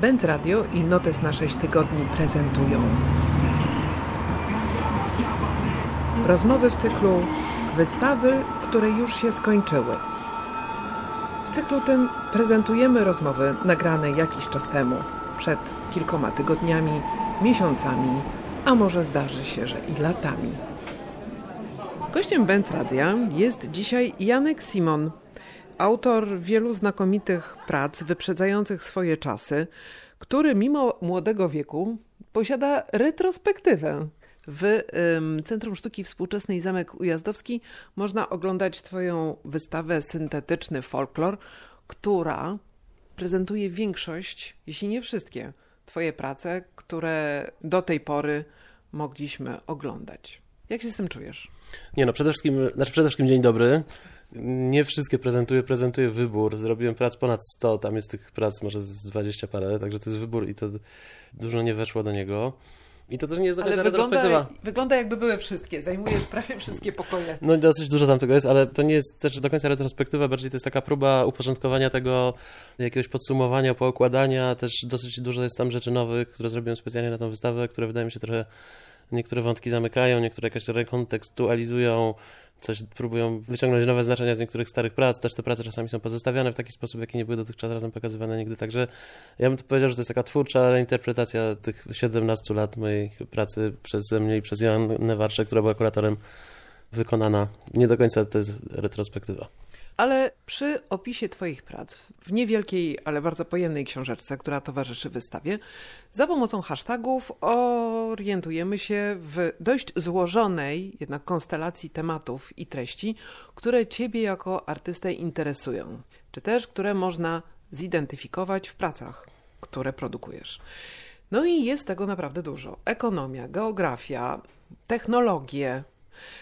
Bent Radio i Notes na 6 tygodni prezentują rozmowy w cyklu wystawy, które już się skończyły. W cyklu tym prezentujemy rozmowy nagrane jakiś czas temu, przed kilkoma tygodniami, miesiącami, a może zdarzy się, że i latami. Gościem Benz Radia jest dzisiaj Janek Simon, autor wielu znakomitych prac wyprzedzających swoje czasy, który mimo młodego wieku posiada retrospektywę. W Centrum Sztuki Współczesnej Zamek Ujazdowski można oglądać Twoją wystawę Syntetyczny Folklor, która prezentuje większość, jeśli nie wszystkie, Twoje prace, które do tej pory mogliśmy oglądać. Jak się z tym czujesz? Nie no, przede wszystkim, znaczy przede wszystkim dzień dobry. Nie wszystkie prezentuję, prezentuję wybór. Zrobiłem prac ponad 100, tam jest tych prac może z 20 parę, także to jest wybór i to dużo nie weszło do niego. I to też nie jest końca wygląda, wygląda jakby były wszystkie, zajmujesz prawie wszystkie pokoje. No dosyć dużo tam tego jest, ale to nie jest też do końca retrospektywa, bardziej to jest taka próba uporządkowania tego, jakiegoś podsumowania, poukładania, też dosyć dużo jest tam rzeczy nowych, które zrobiłem specjalnie na tą wystawę, które wydaje mi się trochę niektóre wątki zamykają, niektóre jakoś rekontekstualizują, coś próbują wyciągnąć nowe znaczenia z niektórych starych prac. Też te prace czasami są pozostawiane w taki sposób, jaki nie były dotychczas razem pokazywane nigdy. Także ja bym powiedział, że to jest taka twórcza reinterpretacja tych 17 lat mojej pracy przeze mnie i przez Joannę Warczę, która była kuratorem wykonana. Nie do końca to jest retrospektywa. Ale przy opisie Twoich prac w niewielkiej, ale bardzo pojemnej książeczce, która towarzyszy wystawie, za pomocą hashtagów orientujemy się w dość złożonej jednak konstelacji tematów i treści, które Ciebie jako artystę interesują, czy też które można zidentyfikować w pracach, które produkujesz. No i jest tego naprawdę dużo. Ekonomia, geografia, technologie,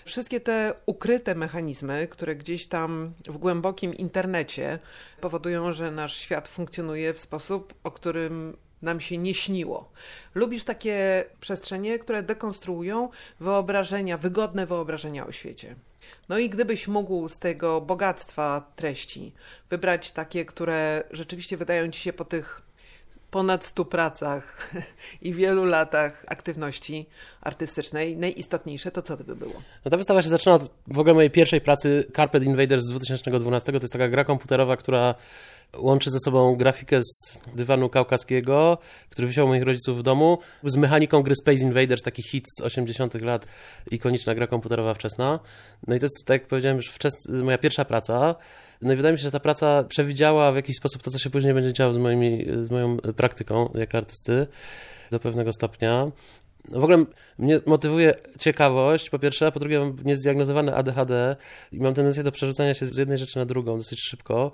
Wszystkie te ukryte mechanizmy, które gdzieś tam w głębokim internecie powodują, że nasz świat funkcjonuje w sposób, o którym nam się nie śniło. Lubisz takie przestrzenie, które dekonstruują wyobrażenia, wygodne wyobrażenia o świecie. No i gdybyś mógł z tego bogactwa treści wybrać takie, które rzeczywiście wydają ci się po tych ponad 100 pracach i wielu latach aktywności artystycznej najistotniejsze, to co to by było? No ta wystawa się zaczyna od w ogóle mojej pierwszej pracy Carpet Invaders z 2012. To jest taka gra komputerowa, która łączy ze sobą grafikę z dywanu kaukaskiego, który wisiał moich rodziców w domu, z mechaniką gry Space Invaders, taki hit z 80 lat, ikoniczna gra komputerowa wczesna. No i to jest, tak jak powiedziałem, już wczes- moja pierwsza praca. No i wydaje mi się, że ta praca przewidziała w jakiś sposób to, co się później będzie działo z, moimi, z moją praktyką jako artysty do pewnego stopnia. W ogóle mnie motywuje ciekawość, po pierwsze, a po drugie mam niezdiagnozowane ADHD i mam tendencję do przerzucania się z jednej rzeczy na drugą dosyć szybko,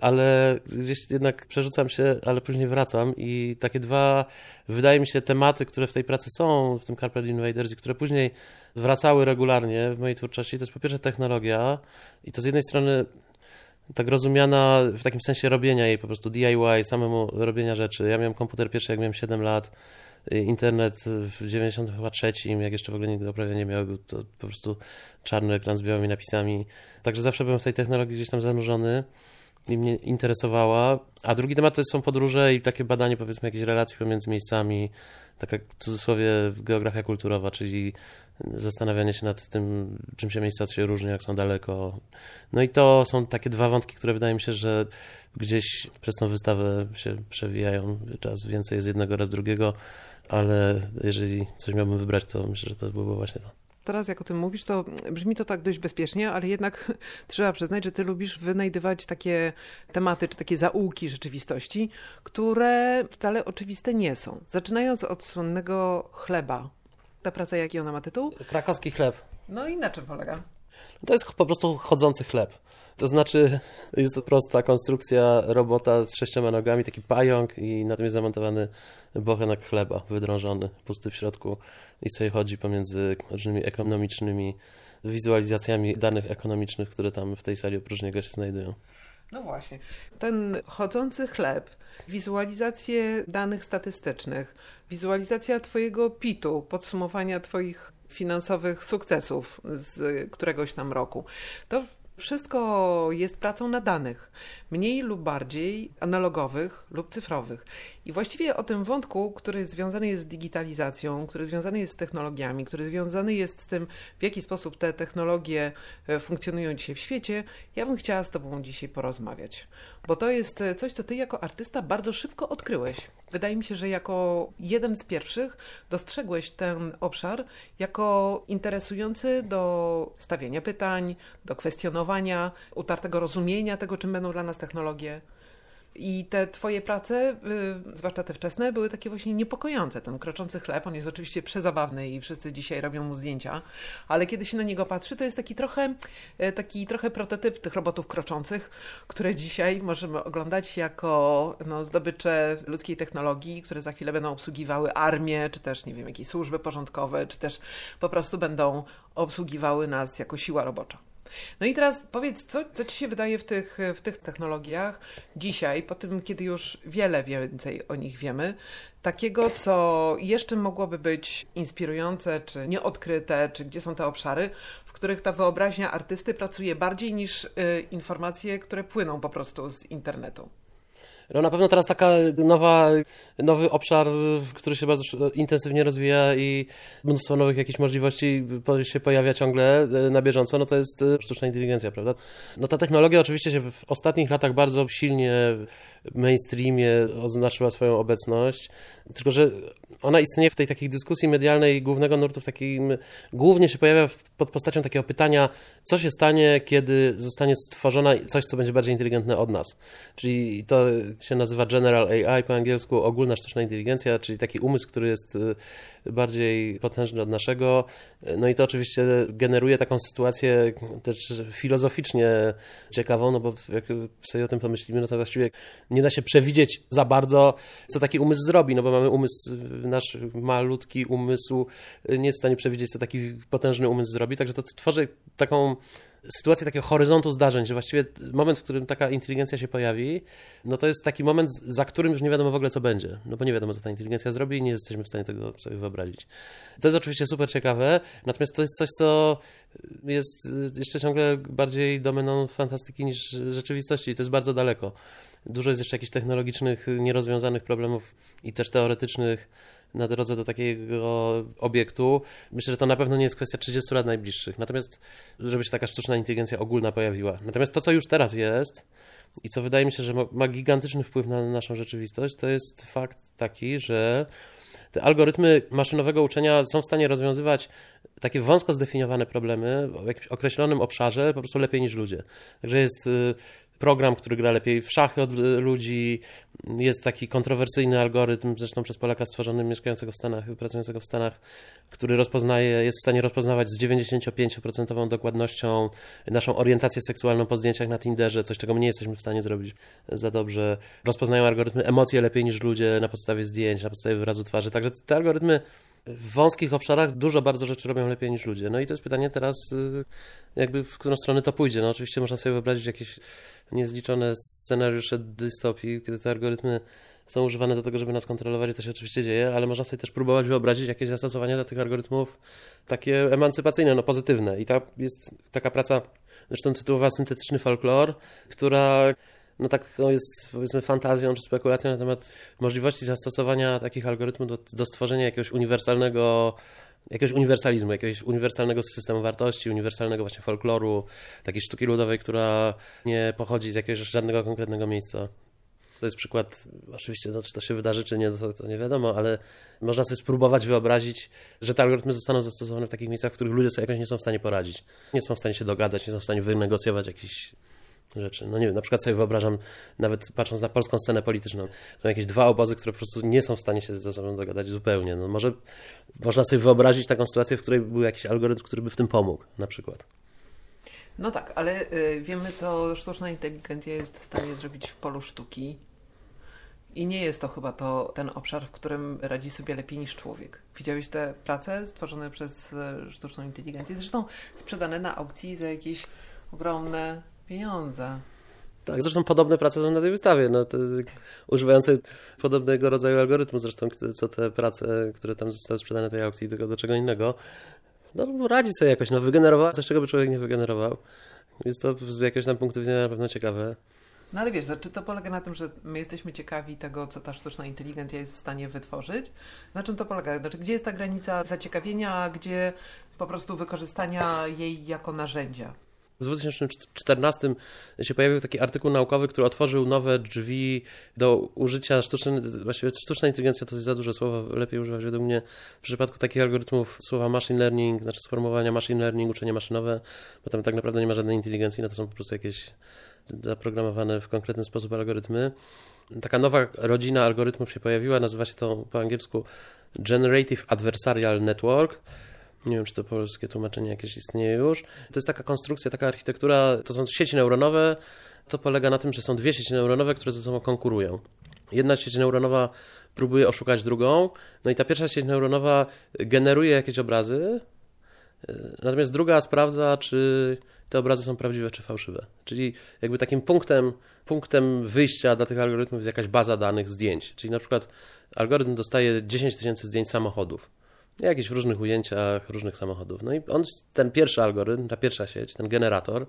ale gdzieś jednak przerzucam się, ale później wracam i takie dwa, wydaje mi się, tematy, które w tej pracy są, w tym Carpet Invaders i które później wracały regularnie w mojej twórczości, to jest po pierwsze technologia i to z jednej strony tak rozumiana w takim sensie robienia jej, po prostu DIY, samemu robienia rzeczy. Ja miałem komputer pierwszy, jak miałem 7 lat, internet w 93, jak jeszcze w ogóle nigdy prawie nie miał, był to po prostu czarny ekran z białymi napisami. Także zawsze byłem w tej technologii gdzieś tam zanurzony i mnie interesowała. A drugi temat to są podróże i takie badanie, powiedzmy, jakichś relacji pomiędzy miejscami, taka w cudzysłowie geografia kulturowa, czyli zastanawianie się nad tym, czym się miejsca się różni, jak są daleko. No i to są takie dwa wątki, które wydaje mi się, że gdzieś przez tą wystawę się przewijają. Raz więcej jest jednego, raz drugiego, ale jeżeli coś miałbym wybrać, to myślę, że to byłoby właśnie to. Teraz jak o tym mówisz, to brzmi to tak dość bezpiecznie, ale jednak trzeba przyznać, że ty lubisz wynajdywać takie tematy, czy takie zaułki rzeczywistości, które wcale oczywiste nie są. Zaczynając od słynnego chleba. Ta praca, jaki ona ma tytuł? Krakowski chleb. No i na czym polega? To jest po prostu chodzący chleb. To znaczy, jest to prosta konstrukcja robota z sześcioma nogami, taki pająk i na tym jest zamontowany bochenek chleba wydrążony, pusty w środku i sobie chodzi pomiędzy różnymi ekonomicznymi wizualizacjami danych ekonomicznych, które tam w tej sali oprócz niego się znajdują. No właśnie. Ten chodzący chleb, wizualizacje danych statystycznych, wizualizacja Twojego PIT-u, podsumowania Twoich finansowych sukcesów z któregoś tam roku. To wszystko jest pracą na danych. Mniej lub bardziej analogowych lub cyfrowych. I właściwie o tym wątku, który związany jest z digitalizacją, który związany jest z technologiami, który związany jest z tym, w jaki sposób te technologie e, funkcjonują dzisiaj w świecie, ja bym chciała z Tobą dzisiaj porozmawiać. Bo to jest e, coś, co Ty jako artysta bardzo szybko odkryłeś. Wydaje mi się, że jako jeden z pierwszych dostrzegłeś ten obszar jako interesujący do stawiania pytań, do kwestionowania, utartego rozumienia tego, czym będą dla nas technologie. I te twoje prace, y, zwłaszcza te wczesne, były takie właśnie niepokojące. Ten kroczący chleb, on jest oczywiście przezabawny i wszyscy dzisiaj robią mu zdjęcia, ale kiedy się na niego patrzy, to jest taki trochę, y, taki trochę prototyp tych robotów kroczących, które dzisiaj możemy oglądać jako no, zdobycze ludzkiej technologii, które za chwilę będą obsługiwały armię, czy też, nie wiem, jakieś służby porządkowe, czy też po prostu będą obsługiwały nas jako siła robocza. No i teraz powiedz, co, co ci się wydaje w tych, w tych technologiach dzisiaj, po tym, kiedy już wiele więcej o nich wiemy, takiego, co jeszcze mogłoby być inspirujące, czy nieodkryte, czy gdzie są te obszary, w których ta wyobraźnia artysty pracuje bardziej niż y, informacje, które płyną po prostu z internetu? No na pewno teraz taka nowa, nowy obszar, który się bardzo intensywnie rozwija i mnóstwo nowych jakichś możliwości się pojawia ciągle e, na bieżąco, no to jest e, sztuczna inteligencja, prawda? No ta technologia oczywiście się w ostatnich latach bardzo silnie w mainstreamie oznaczyła swoją obecność, tylko że ona istnieje w tej takiej dyskusji medialnej głównego nurtu, w takim, głównie się pojawia pod postacią takiego pytania, co się stanie, kiedy zostanie stworzona coś, co będzie bardziej inteligentne od nas. Czyli to się nazywa General AI po angielsku, ogólna sztuczna inteligencja, czyli taki umysł, który jest y, bardziej potężny od naszego. No i to oczywiście generuje taką sytuację też filozoficznie ciekawą, no bo jak sobie o tym pomyślimy, no to właściwie nie da się przewidzieć za bardzo, co taki umysł zrobi, no bo mamy umysł, nasz malutki umysł nie jest w stanie przewidzieć, co taki potężny umysł zrobi, także to tworzy taką sytuację takiego horyzontu zdarzeń, że właściwie moment, w którym taka inteligencja się pojawi, no to jest taki moment, za którym już nie wiadomo w ogóle, co będzie. No bo nie wiadomo, co ta inteligencja zrobi i nie jesteśmy w stanie tego sobie wyobrazić. To jest oczywiście super ciekawe, natomiast to jest coś, co jest jeszcze ciągle bardziej domeną fantastyki niż rzeczywistości i to jest bardzo daleko. Dużo jest jeszcze jakichś technologicznych, nierozwiązanych problemów i też teoretycznych na drodze do takiego obiektu. Myślę, że to na pewno nie jest kwestia 30 lat najbliższych. Natomiast, żeby się taka sztuczna inteligencja ogólna pojawiła. Natomiast to, co już teraz jest i co wydaje mi się, że ma gigantyczny wpływ na naszą rzeczywistość, to jest fakt taki, że te algorytmy maszynowego uczenia są w stanie rozwiązywać takie wąsko zdefiniowane problemy w jakimś określonym obszarze po prostu lepiej niż ludzie. Także jest y, program, który gra lepiej w szachy od ludzi. Jest taki kontrowersyjny algorytm, zresztą przez Polaka stworzony mieszkającego w Stanach, pracującego w Stanach, który rozpoznaje, jest w stanie rozpoznawać z 95% dokładnością naszą orientację seksualną po zdjęciach na Tinderze, coś czego my nie jesteśmy w stanie zrobić za dobrze. Rozpoznają algorytmy emocje lepiej niż ludzie na podstawie zdjęć, na podstawie wyrazu twarzy. Także te algorytmy w wąskich obszarach dużo bardzo rzeczy robią lepiej niż ludzie. No i to jest pytanie teraz, y, jakby w którą stronę to pójdzie. No oczywiście można sobie wyobrazić jakieś niezliczone scenariusze dystopii, kiedy te algorytmy są używane do tego, żeby nas kontrolować i to się oczywiście dzieje, ale można sobie też próbować wyobrazić jakieś zastosowania dla tych algorytmów takie emancypacyjne, no pozytywne. I ta jest taka praca, zresztą tytułowa Syntetyczny Folklor, która no tak no jest powiedzmy fantazją czy spekulacją na temat możliwości zastosowania takich algorytmów do, do stworzenia jakiegoś uniwersalnego jakiegoś uniwersalizmu, jakiegoś uniwersalnego systemu wartości, uniwersalnego właśnie folkloru, takiej sztuki ludowej, która nie pochodzi z jakiegoś żadnego konkretnego miejsca. To jest przykład, oczywiście, no, czy to się wydarzy, czy nie, to, to nie wiadomo, ale można sobie spróbować wyobrazić, że te algorytmy zostaną zastosowane w takich miejscach, w których ludzie sobie jakoś nie są w stanie poradzić. Nie są w stanie się dogadać, nie są w stanie wynegocjować jakichś rzeczy. No nie wiem, na przykład sobie wyobrażam, nawet patrząc na polską scenę polityczną, są jakieś dwa obozy, które po prostu nie są w stanie się ze sobą dogadać zupełnie. No może można sobie wyobrazić taką sytuację, w której był jakiś algorytm, który by w tym pomógł, na przykład. No tak, ale y, wiemy, co sztuczna inteligencja jest w stanie zrobić w polu sztuki. I nie jest to chyba to ten obszar, w którym radzi sobie lepiej niż człowiek. Widziałeś te prace stworzone przez y, sztuczną inteligencję, zresztą sprzedane na aukcji za jakieś ogromne pieniądze. Tak, zresztą podobne prace są na tej wystawie, no, te, używające podobnego rodzaju algorytmu zresztą, co te prace, które tam zostały sprzedane tej aukcji, tylko do czego innego. No, radzi sobie jakoś, no, wygenerował coś, czego by człowiek nie wygenerował. Jest to z jakiegoś tam punktu widzenia na pewno ciekawe. No ale wiesz, czy to polega na tym, że my jesteśmy ciekawi tego, co ta sztuczna inteligencja jest w stanie wytworzyć? Na czym to polega? Znaczy, gdzie jest ta granica zaciekawienia, a gdzie po prostu wykorzystania jej jako narzędzia? W 2014 się pojawił taki artykuł naukowy, który otworzył nowe drzwi do użycia sztucznej, właściwie sztuczna inteligencja to jest za duże słowo, lepiej używać według mnie w przypadku takich algorytmów słowa machine learning, znaczy sformułowania machine learning, uczenie maszynowe, bo tam tak naprawdę nie ma żadnej inteligencji, no to są po prostu jakieś zaprogramowane w konkretny sposób algorytmy. Taka nowa rodzina algorytmów się pojawiła, nazywa się to po angielsku Generative Adversarial Network. Nie wiem, czy to polskie tłumaczenie jakieś istnieje już. To jest taka konstrukcja, taka architektura, to są sieci neuronowe. To polega na tym, że są dwie sieci neuronowe, które ze sobą konkurują. Jedna sieć neuronowa próbuje oszukać drugą, no i ta pierwsza sieć neuronowa generuje jakieś obrazy, natomiast druga sprawdza, czy te obrazy są prawdziwe czy fałszywe. Czyli jakby takim punktem, punktem wyjścia dla tych algorytmów jest jakaś baza danych zdjęć. Czyli na przykład algorytm dostaje 10 tysięcy zdjęć samochodów jakichś w różnych ujęciach różnych samochodów. No i on, ten pierwszy algorytm, ta pierwsza sieć, ten generator,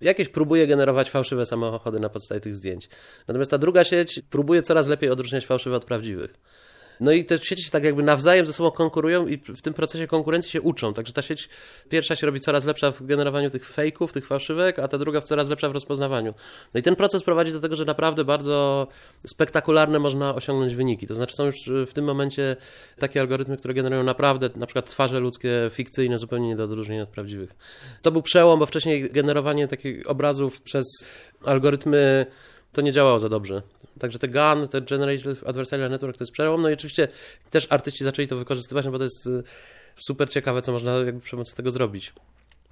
jakieś próbuje generować fałszywe samochody na podstawie tych zdjęć. Natomiast ta druga sieć próbuje coraz lepiej odróżniać fałszywe od prawdziwych. No i te sieci się tak jakby nawzajem ze sobą konkurują i w tym procesie konkurencji się uczą. Także ta sieć pierwsza się robi coraz lepsza w generowaniu tych fejków, tych fałszywek, a ta druga coraz lepsza w rozpoznawaniu. No i ten proces prowadzi do tego, że naprawdę bardzo spektakularne można osiągnąć wyniki. To znaczy są już w tym momencie takie algorytmy, które generują naprawdę na przykład twarze ludzkie fikcyjne, zupełnie nie do odróżnienia od prawdziwych. To był przełom, bo wcześniej generowanie takich obrazów przez algorytmy to nie działało za dobrze. Także te GAN, te Generative Adversarial Network to jest przełom. No i oczywiście też artyści zaczęli to wykorzystywać, no bo to jest y, super ciekawe, co można jakby przy pomocy tego zrobić.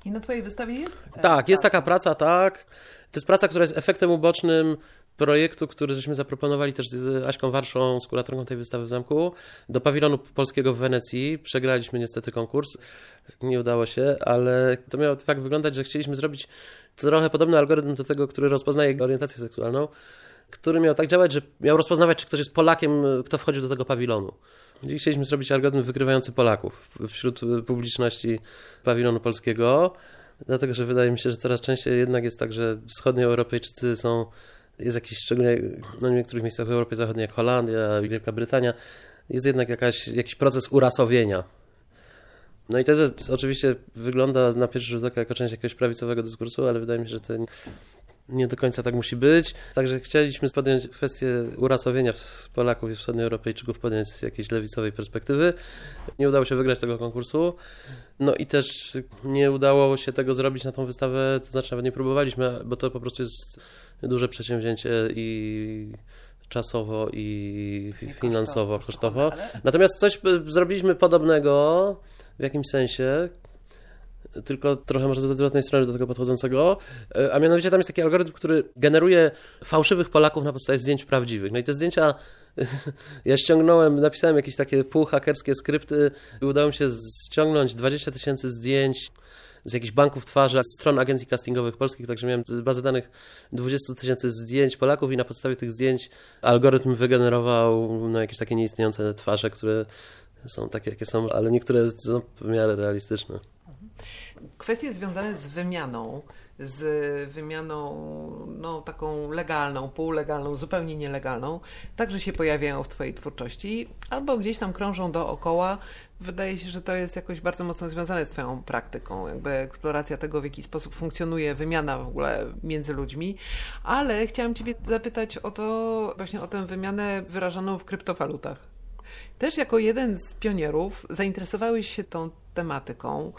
I na Twojej wystawie jest? Tak, jest taka praca, tak. To jest praca, która jest efektem ubocznym projektu, który żeśmy zaproponowali też z Aśką Warszą, z kuratorką tej wystawy w zamku, do pawilonu polskiego w Wenecji. Przegraliśmy niestety konkurs, nie udało się, ale to miało tak wyglądać, że chcieliśmy zrobić trochę podobny algorytm do tego, który rozpoznaje orientację seksualną, który miał tak działać, że miał rozpoznawać, czy ktoś jest Polakiem, kto wchodził do tego pawilonu. I chcieliśmy zrobić algorytm wygrywający Polaków wśród publiczności pawilonu polskiego, dlatego że wydaje mi się, że coraz częściej jednak jest tak, że wschodnioeuropejczycy są jest jakiś, szczególnie no, w niektórych miejscach w Europie Zachodniej, jak Holandia, Wielka Brytania, jest jednak jakaś, jakiś proces urasowienia. No i to jest, oczywiście wygląda na pierwszy rzut oka jako część jakiegoś prawicowego dyskursu, ale wydaje mi się, że to nie do końca tak musi być. Także chcieliśmy podjąć kwestię urasowienia Polaków i wschodnioeuropejczyków, podjąć z jakiejś lewicowej perspektywy. Nie udało się wygrać tego konkursu. No i też nie udało się tego zrobić na tą wystawę, to znaczy nawet nie próbowaliśmy, bo to po prostu jest duże przedsięwzięcie i czasowo i finansowo, kosztowo. Natomiast coś zrobiliśmy podobnego w jakimś sensie, tylko trochę może z odwrotnej strony do tego podchodzącego, e, a mianowicie tam jest taki algorytm, który generuje fałszywych Polaków na podstawie zdjęć prawdziwych. No i te zdjęcia ja ściągnąłem, napisałem jakieś takie półhakerskie skrypty i udało mi się ściągnąć 20 tysięcy zdjęć z jakichś banków twarzy, z stron agencji castingowych polskich, także miałem bazę danych 20 tysięcy zdjęć Polaków i na podstawie tych zdjęć algorytm wygenerował no, jakieś takie nieistniejące twarze, które są takie, jakie są, ale niektóre są w miarę realistyczne. Kwestie związane z wymianą, z wymianą no, taką legalną, półlegalną, zupełnie nielegalną, także się pojawiają w Twojej twórczości albo gdzieś tam krążą dookoła. Wydaje się, że to jest jakoś bardzo mocno związane z Twoją praktyką, jakby eksploracja tego, w jaki sposób funkcjonuje wymiana w ogóle między ludźmi, ale chciałam Ciebie zapytać o to, właśnie o tę wymianę wyrażaną w kryptowalutach. Też jako jeden z pionierów zainteresowałeś się tą tematyką.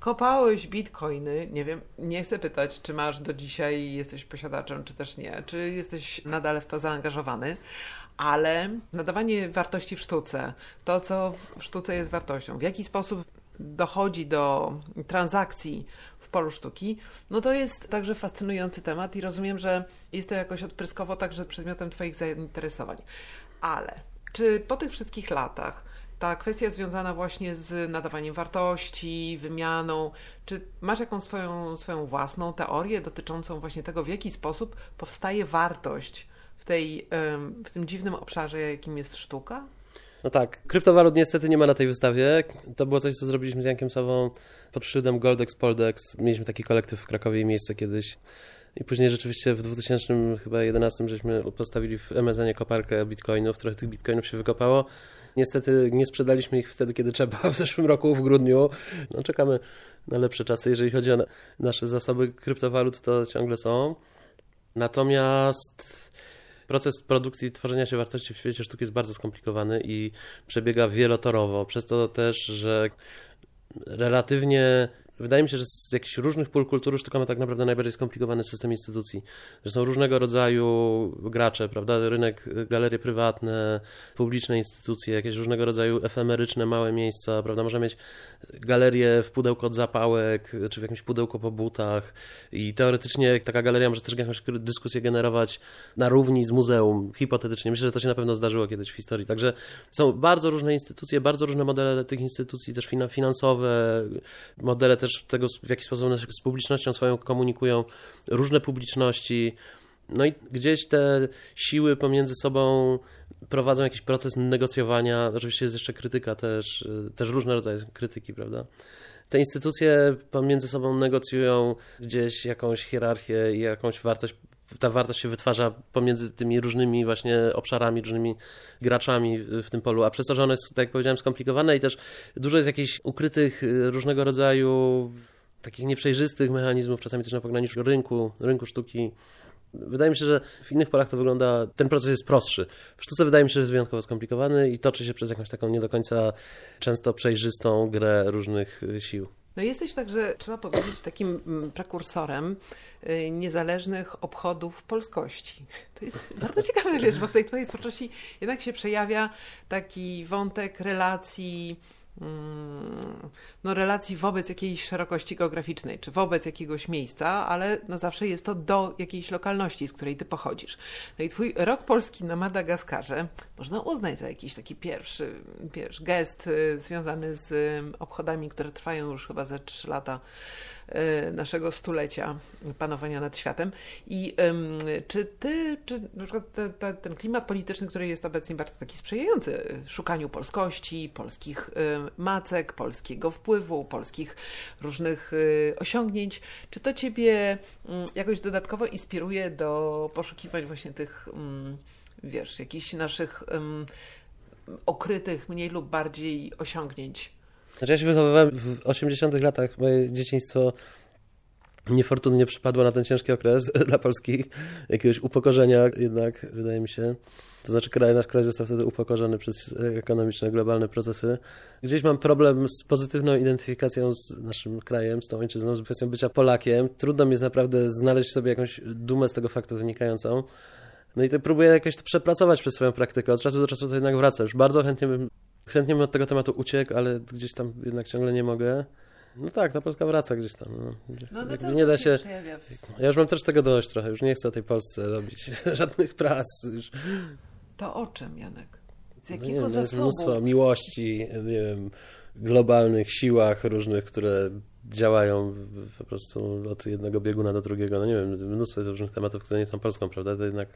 Kopałeś bitcoiny, nie wiem, nie chcę pytać, czy masz do dzisiaj, jesteś posiadaczem, czy też nie, czy jesteś nadal w to zaangażowany, ale nadawanie wartości w sztuce, to co w sztuce jest wartością, w jaki sposób dochodzi do transakcji w polu sztuki, no to jest także fascynujący temat i rozumiem, że jest to jakoś odpryskowo także przedmiotem Twoich zainteresowań. Ale czy po tych wszystkich latach ta kwestia związana właśnie z nadawaniem wartości, wymianą, czy masz jakąś swoją, swoją własną teorię dotyczącą właśnie tego, w jaki sposób powstaje wartość w, tej, w tym dziwnym obszarze, jakim jest sztuka? No tak, kryptowalut niestety nie ma na tej wystawie. To było coś, co zrobiliśmy z Jankiem Sawą pod szyldem Goldex Poldex. Mieliśmy taki kolektyw w Krakowie i miejsce kiedyś I później rzeczywiście w 2000 chyba 11 żeśmy postawili w MSN koparkę bitcoinów, trochę tych bitcoinów się wykopało. Niestety nie sprzedaliśmy ich wtedy, kiedy trzeba, w zeszłym roku, w grudniu. No, czekamy na lepsze czasy. Jeżeli chodzi o nasze zasoby kryptowalut, to ciągle są. Natomiast proces produkcji i tworzenia się wartości w świecie sztuki jest bardzo skomplikowany i przebiega wielotorowo. Przez to też, że relatywnie Wydaje mi się, że z jakichś różnych pól kultury sztuka ma tak naprawdę najbardziej skomplikowany system instytucji, że są różnego rodzaju gracze, prawda, rynek, galerie prywatne, publiczne instytucje, jakieś różnego rodzaju efemeryczne, małe miejsca, prawda, można mieć galerię w pudełku od zapałek, czy w jakimś pudełku po butach i teoretycznie taka galeria może też jakąś dyskusję generować na równi z muzeum, hipotetycznie. Myślę, że to się na pewno zdarzyło kiedyś w historii. Także są bardzo różne instytucje, bardzo różne modele tych instytucji, też finansowe, modele też też tego, w jaki sposób one z publicznością swoją komunikują, różne publiczności. No i gdzieś te siły pomiędzy sobą prowadzą jakiś proces negocjowania. Oczywiście jest jeszcze krytyka też, też różne rodzaje krytyki, prawda? Te instytucje pomiędzy sobą negocjują gdzieś jakąś hierarchię i jakąś wartość ta wartość się wytwarza pomiędzy tymi różnymi właśnie obszarami, różnymi graczami w tym polu, a przez to, że one jest, tak jak powiedziałem, skomplikowane i też dużo jest jakichś ukrytych y, różnego rodzaju takich nieprzejrzystych mechanizmów, czasami też na pograniczu rynku, rynku sztuki. Wydaje mi się, że w innych polach to wygląda, ten proces jest prostszy. W sztuce wydaje mi się, że jest wyjątkowo skomplikowany i toczy się przez jakąś taką nie do końca często przejrzystą grę różnych y, sił. No jesteś także, trzeba powiedzieć, takim mm, prekursorem y, niezależnych obchodów polskości. To jest bardzo ciekawe, wiesz, bo w tej twojej twórczości jednak się przejawia taki wątek relacji Mm, no, relacji wobec jakiejś szerokości geograficznej, czy wobec jakiegoś miejsca, ale no zawsze jest to do jakiejś lokalności, z której ty pochodzisz. No i twój rok polski na Madagaskarze można uznać za jakiś taki pierwszy wiesz, gest y, związany z obchodami, które trwają już chyba ze trzy lata Y, naszego stulecia panowania nad światem. I czy ty, czy na przykład te, te, ten klimat polityczny, który jest obecnie bardzo taki sprzyjający szukaniu polskości, polskich y, macek, polskiego wpływu, polskich różnych y, osiągnięć, czy to ciebie mm, jakoś dodatkowo inspiruje do poszukiwań właśnie tych, mm, wiesz, jakichś naszych okrytych mniej lub bardziej osiągnięć? Znaczy ja się wychowywałem w 80 latach, moje dzieciństwo niefortunnie przypadło na ten ciężki okres dla Polski, jakiegoś upokorzenia jednak, wydaje mi się. To znaczy kraj, nasz kraj został wtedy upokorzony przez ekonomiczne, globalne procesy. Gdzieś mam problem z pozytywną identyfikacją z naszym krajem, z tą ojczyzną, z kwestią bycia Polakiem. Trudno mi jest naprawdę znaleźć sobie jakąś dumę z tego faktu wynikającą. No i to próbuję jakoś to przepracować przez swoją praktykę. Od czasu do czasu to jednak wraca. Już bardzo chętnie bym chętnie bym od tego tematu uciekł, ale gdzieś tam jednak ciągle nie mogę. No tak, ta Polska wraca gdzieś tam. No, no, no nie da się. Ja już mam też tego dość trochę, już nie chcę o tej Polsce robić żadnych prac. Już. To o czym, Janek? Z jakiego no nie, zasobu? Mnóstwo miłości, nie wiem, globalnych siłach różnych, które działają po prostu od jednego bieguna do drugiego. No nie wiem, mnóstwo jest różnych tematów, które nie są Polską, prawda? To jednak.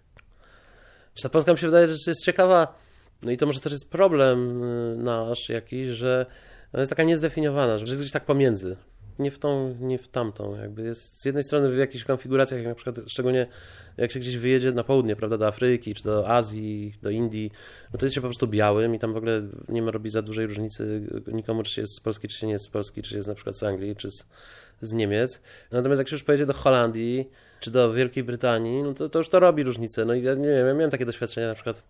Ta Polska mi się wydaje, że jest ciekawa no i to może też jest problem y, nasz jakiś, że ona jest taka niezdefiniowana, że jest gdzieś tak pomiędzy. Nie w tą, nie w tamtą. Jakby jest z jednej strony w jakichś konfiguracjach, jak na przykład szczególnie jak się gdzieś wyjedzie na południe, prawda, do Afryki, czy do Azji, do Indii, no to jest się po prostu białym i tam w ogóle nie ma robić za dużej różnicy nikomu, czy się jest z Polski, czy się nie jest z Polski, czy się jest na przykład z Anglii, czy z, z Niemiec. Natomiast jak się już pojedzie do Holandii, czy do Wielkiej Brytanii, no to, to już to robi różnicę. No i ja nie wiem, ja miałem takie doświadczenia na przykład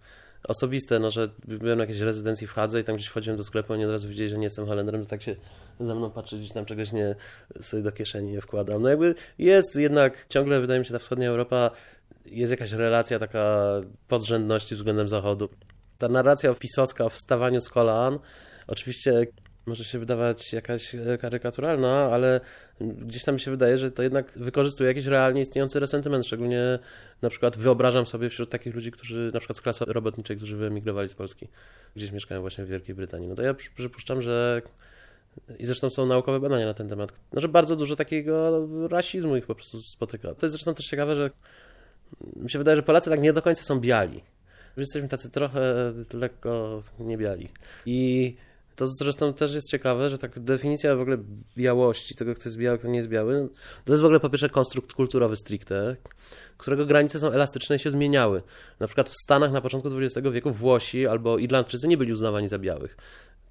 osobiste, no, że byłem na jakiejś rezydencji w Hadze i tam gdzieś wchodziłem do sklepu, oni od razu widzieli, że nie jestem Holendrem, to tak się za mną patrzy, gdzieś tam czegoś nie sobie do kieszeni nie wkładam. No jakby jest jednak, ciągle wydaje mi się, ta wschodnia Europa jest jakaś relacja taka podrzędności względem Zachodu. Ta narracja pisowska o wstawaniu z kolan, oczywiście może się wydawać jakaś e, karykaturalna, ale gdzieś tam mi się wydaje, że to jednak wykorzystuje jakiś realnie istniejący resentyment, szczególnie na przykład wyobrażam sobie wśród takich ludzi, którzy na przykład z klasy robotniczej, którzy wyemigrowali z Polski, gdzieś mieszkają właśnie w Wielkiej Brytanii. No to ja przypuszczam, że i zresztą są naukowe badania na ten temat, no, że bardzo dużo takiego rasizmu ich po prostu spotyka. To jest zresztą też ciekawe, że mi się wydaje, że Polacy tak nie do końca są biali. Że jesteśmy tacy trochę lekko niebiali. I To zresztą też jest ciekawe, że tak definicja w ogóle białości, tego kto jest biały, kto nie jest biały, to jest w ogóle po pierwsze konstrukt kulturowy stricte, którego granice są elastyczne i się zmieniały. Na przykład w Stanach na początku XX wieku Włosi albo Irlandczycy nie byli uznawani za białych.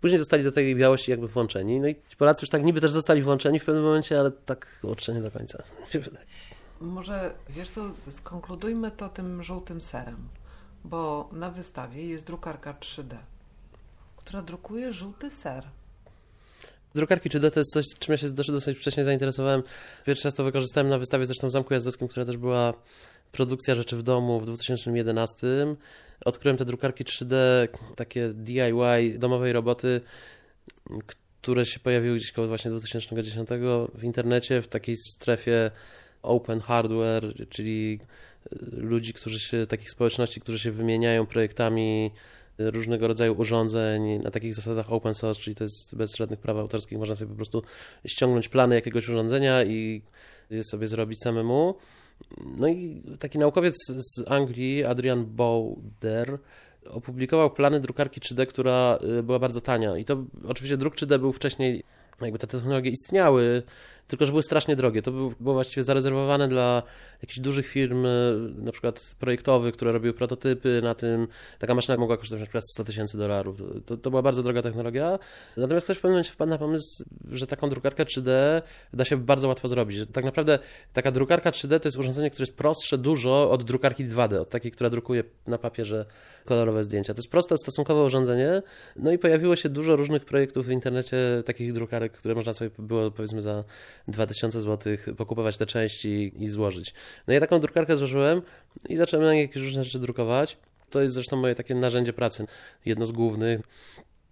Później zostali do tej białości jakby włączeni. No i Polacy już tak niby też zostali włączeni w pewnym momencie, ale tak kurczę nie do końca. Może, wiesz co, skonkludujmy to tym żółtym serem, bo na wystawie jest drukarka 3D, która drukuje żółty ser. Drukarki 3D to jest coś, czym ja się dosyć, dosyć wcześnie zainteresowałem. Pierwszy raz to wykorzystałem na wystawie zresztą w Zamku Jazdowskim, która też była produkcja rzeczy w domu w 2011. Odkryłem te drukarki 3D, takie DIY, domowej roboty, które się pojawiły gdzieś koło właśnie 2010 w internecie, w takiej strefie open hardware, czyli ludzi, którzy się, takich społeczności, którzy się wymieniają projektami różnego rodzaju urządzeń na takich zasadach open source, czyli to jest bez żadnych praw autorskich, można sobie po prostu ściągnąć plany jakiegoś urządzenia i je sobie zrobić samemu. No i taki naukowiec z Anglii, Adrian Bowder, opublikował plany drukarki 3D, która y, była bardzo tania. I to oczywiście druk 3D był wcześniej, jakby te technologie istniały, tylko że były strasznie drogie. To było właściwie zarezerwowane dla jakichś dużych firm, na przykład projektowych, które robiły prototypy na tym. Taka maszyna mogła kosztować na przykład 100 tysięcy dolarów. To, to była bardzo droga technologia. Natomiast ktoś w pewnym momencie wpadł na pomysł, że taką drukarkę 3D da się bardzo łatwo zrobić. Tak naprawdę taka drukarka 3D to jest urządzenie, które jest prostsze dużo od drukarki 2D, od takiej, która drukuje na papierze kolorowe zdjęcia. To jest proste stosunkowe urządzenie. No i pojawiło się dużo różnych projektów w internecie, takich drukarek, które można sobie było powiedzmy za 2000 zł pokupować te części i złożyć. No ja taką drukarkę złożyłem i zacząłem na niej jakieś różne rzeczy drukować. To jest zresztą moje takie narzędzie pracy, jedno z głównych.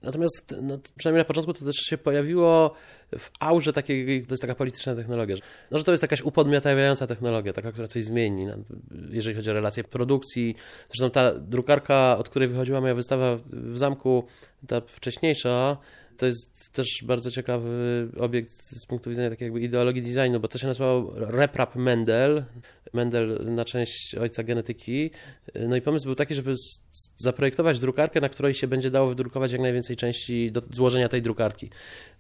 Natomiast no, przynajmniej na początku to też się pojawiło w aurze takiej, to jest taka polityczna technologia, no, że to jest jakaś upodmiotawiająca technologia, taka, która coś zmieni, no, jeżeli chodzi o relacje produkcji. Zresztą ta drukarka, od której wychodziła moja wystawa w zamku, ta wcześniejsza, to jest też bardzo ciekawy obiekt z punktu widzenia takiej jakby ideologii designu, bo to się nazywało Reprap Mendel, Mendel na część ojca genetyki. No i pomysł był taki, żeby zaprojektować drukarkę, na której się będzie dało wydrukować jak najwięcej części do złożenia tej drukarki.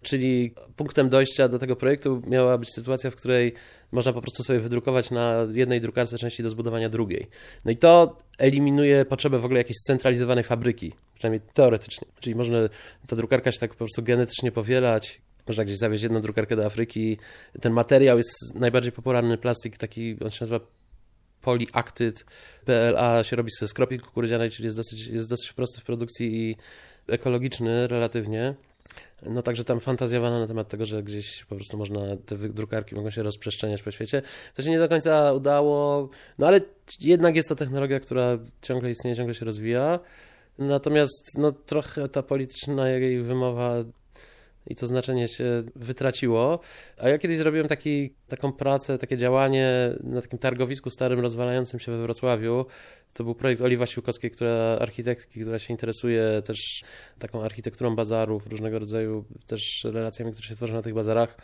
Czyli punktem dojścia do tego projektu miała być sytuacja, w której można po prostu sobie wydrukować na jednej drukarce części do zbudowania drugiej. No i to eliminuje potrzebę w ogóle jakiejś scentralizowanej fabryki, przynajmniej teoretycznie. Czyli można ta drukarka się tak po prostu genetycznie powielać, można gdzieś zawieźć jedną drukarkę do Afryki. Ten materiał jest najbardziej popularny plastik, taki, on się nazywa polyactyd. PLA się robi ze skropi kukurydzianej, czyli jest dosyć, jest dosyć prosty w produkcji i ekologiczny relatywnie. No także tam fantazjowano na temat tego, że gdzieś po prostu można, te drukarki mogą się rozprzestrzeniać po świecie. To się nie do końca udało, no ale jednak jest to technologia, która ciągle istnieje, ciągle się rozwija. Natomiast no, trochę ta polityczna jej wymowa i to znaczenie się wytraciło. A ja kiedyś zrobiłem taki, taką pracę, takie działanie na takim targowisku starym, rozwalającym się we Wrocławiu. To był projekt Oliwa Siłkowskiej, która architektki, która się interesuje też taką architekturą bazarów, różnego rodzaju też relacjami, które się tworzą na tych bazarach.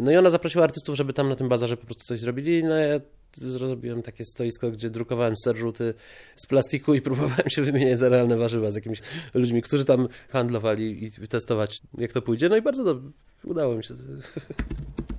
No i ona zaprosiła artystów, żeby tam na tym bazarze po prostu coś zrobili. No ja zrobiłem takie stoisko, gdzie drukowałem serżuty z plastiku i próbowałem się wymieniać za realne warzywa z jakimiś ludźmi, którzy tam handlowali i testować, jak to pójdzie. No i bardzo dobrze, udało mi się.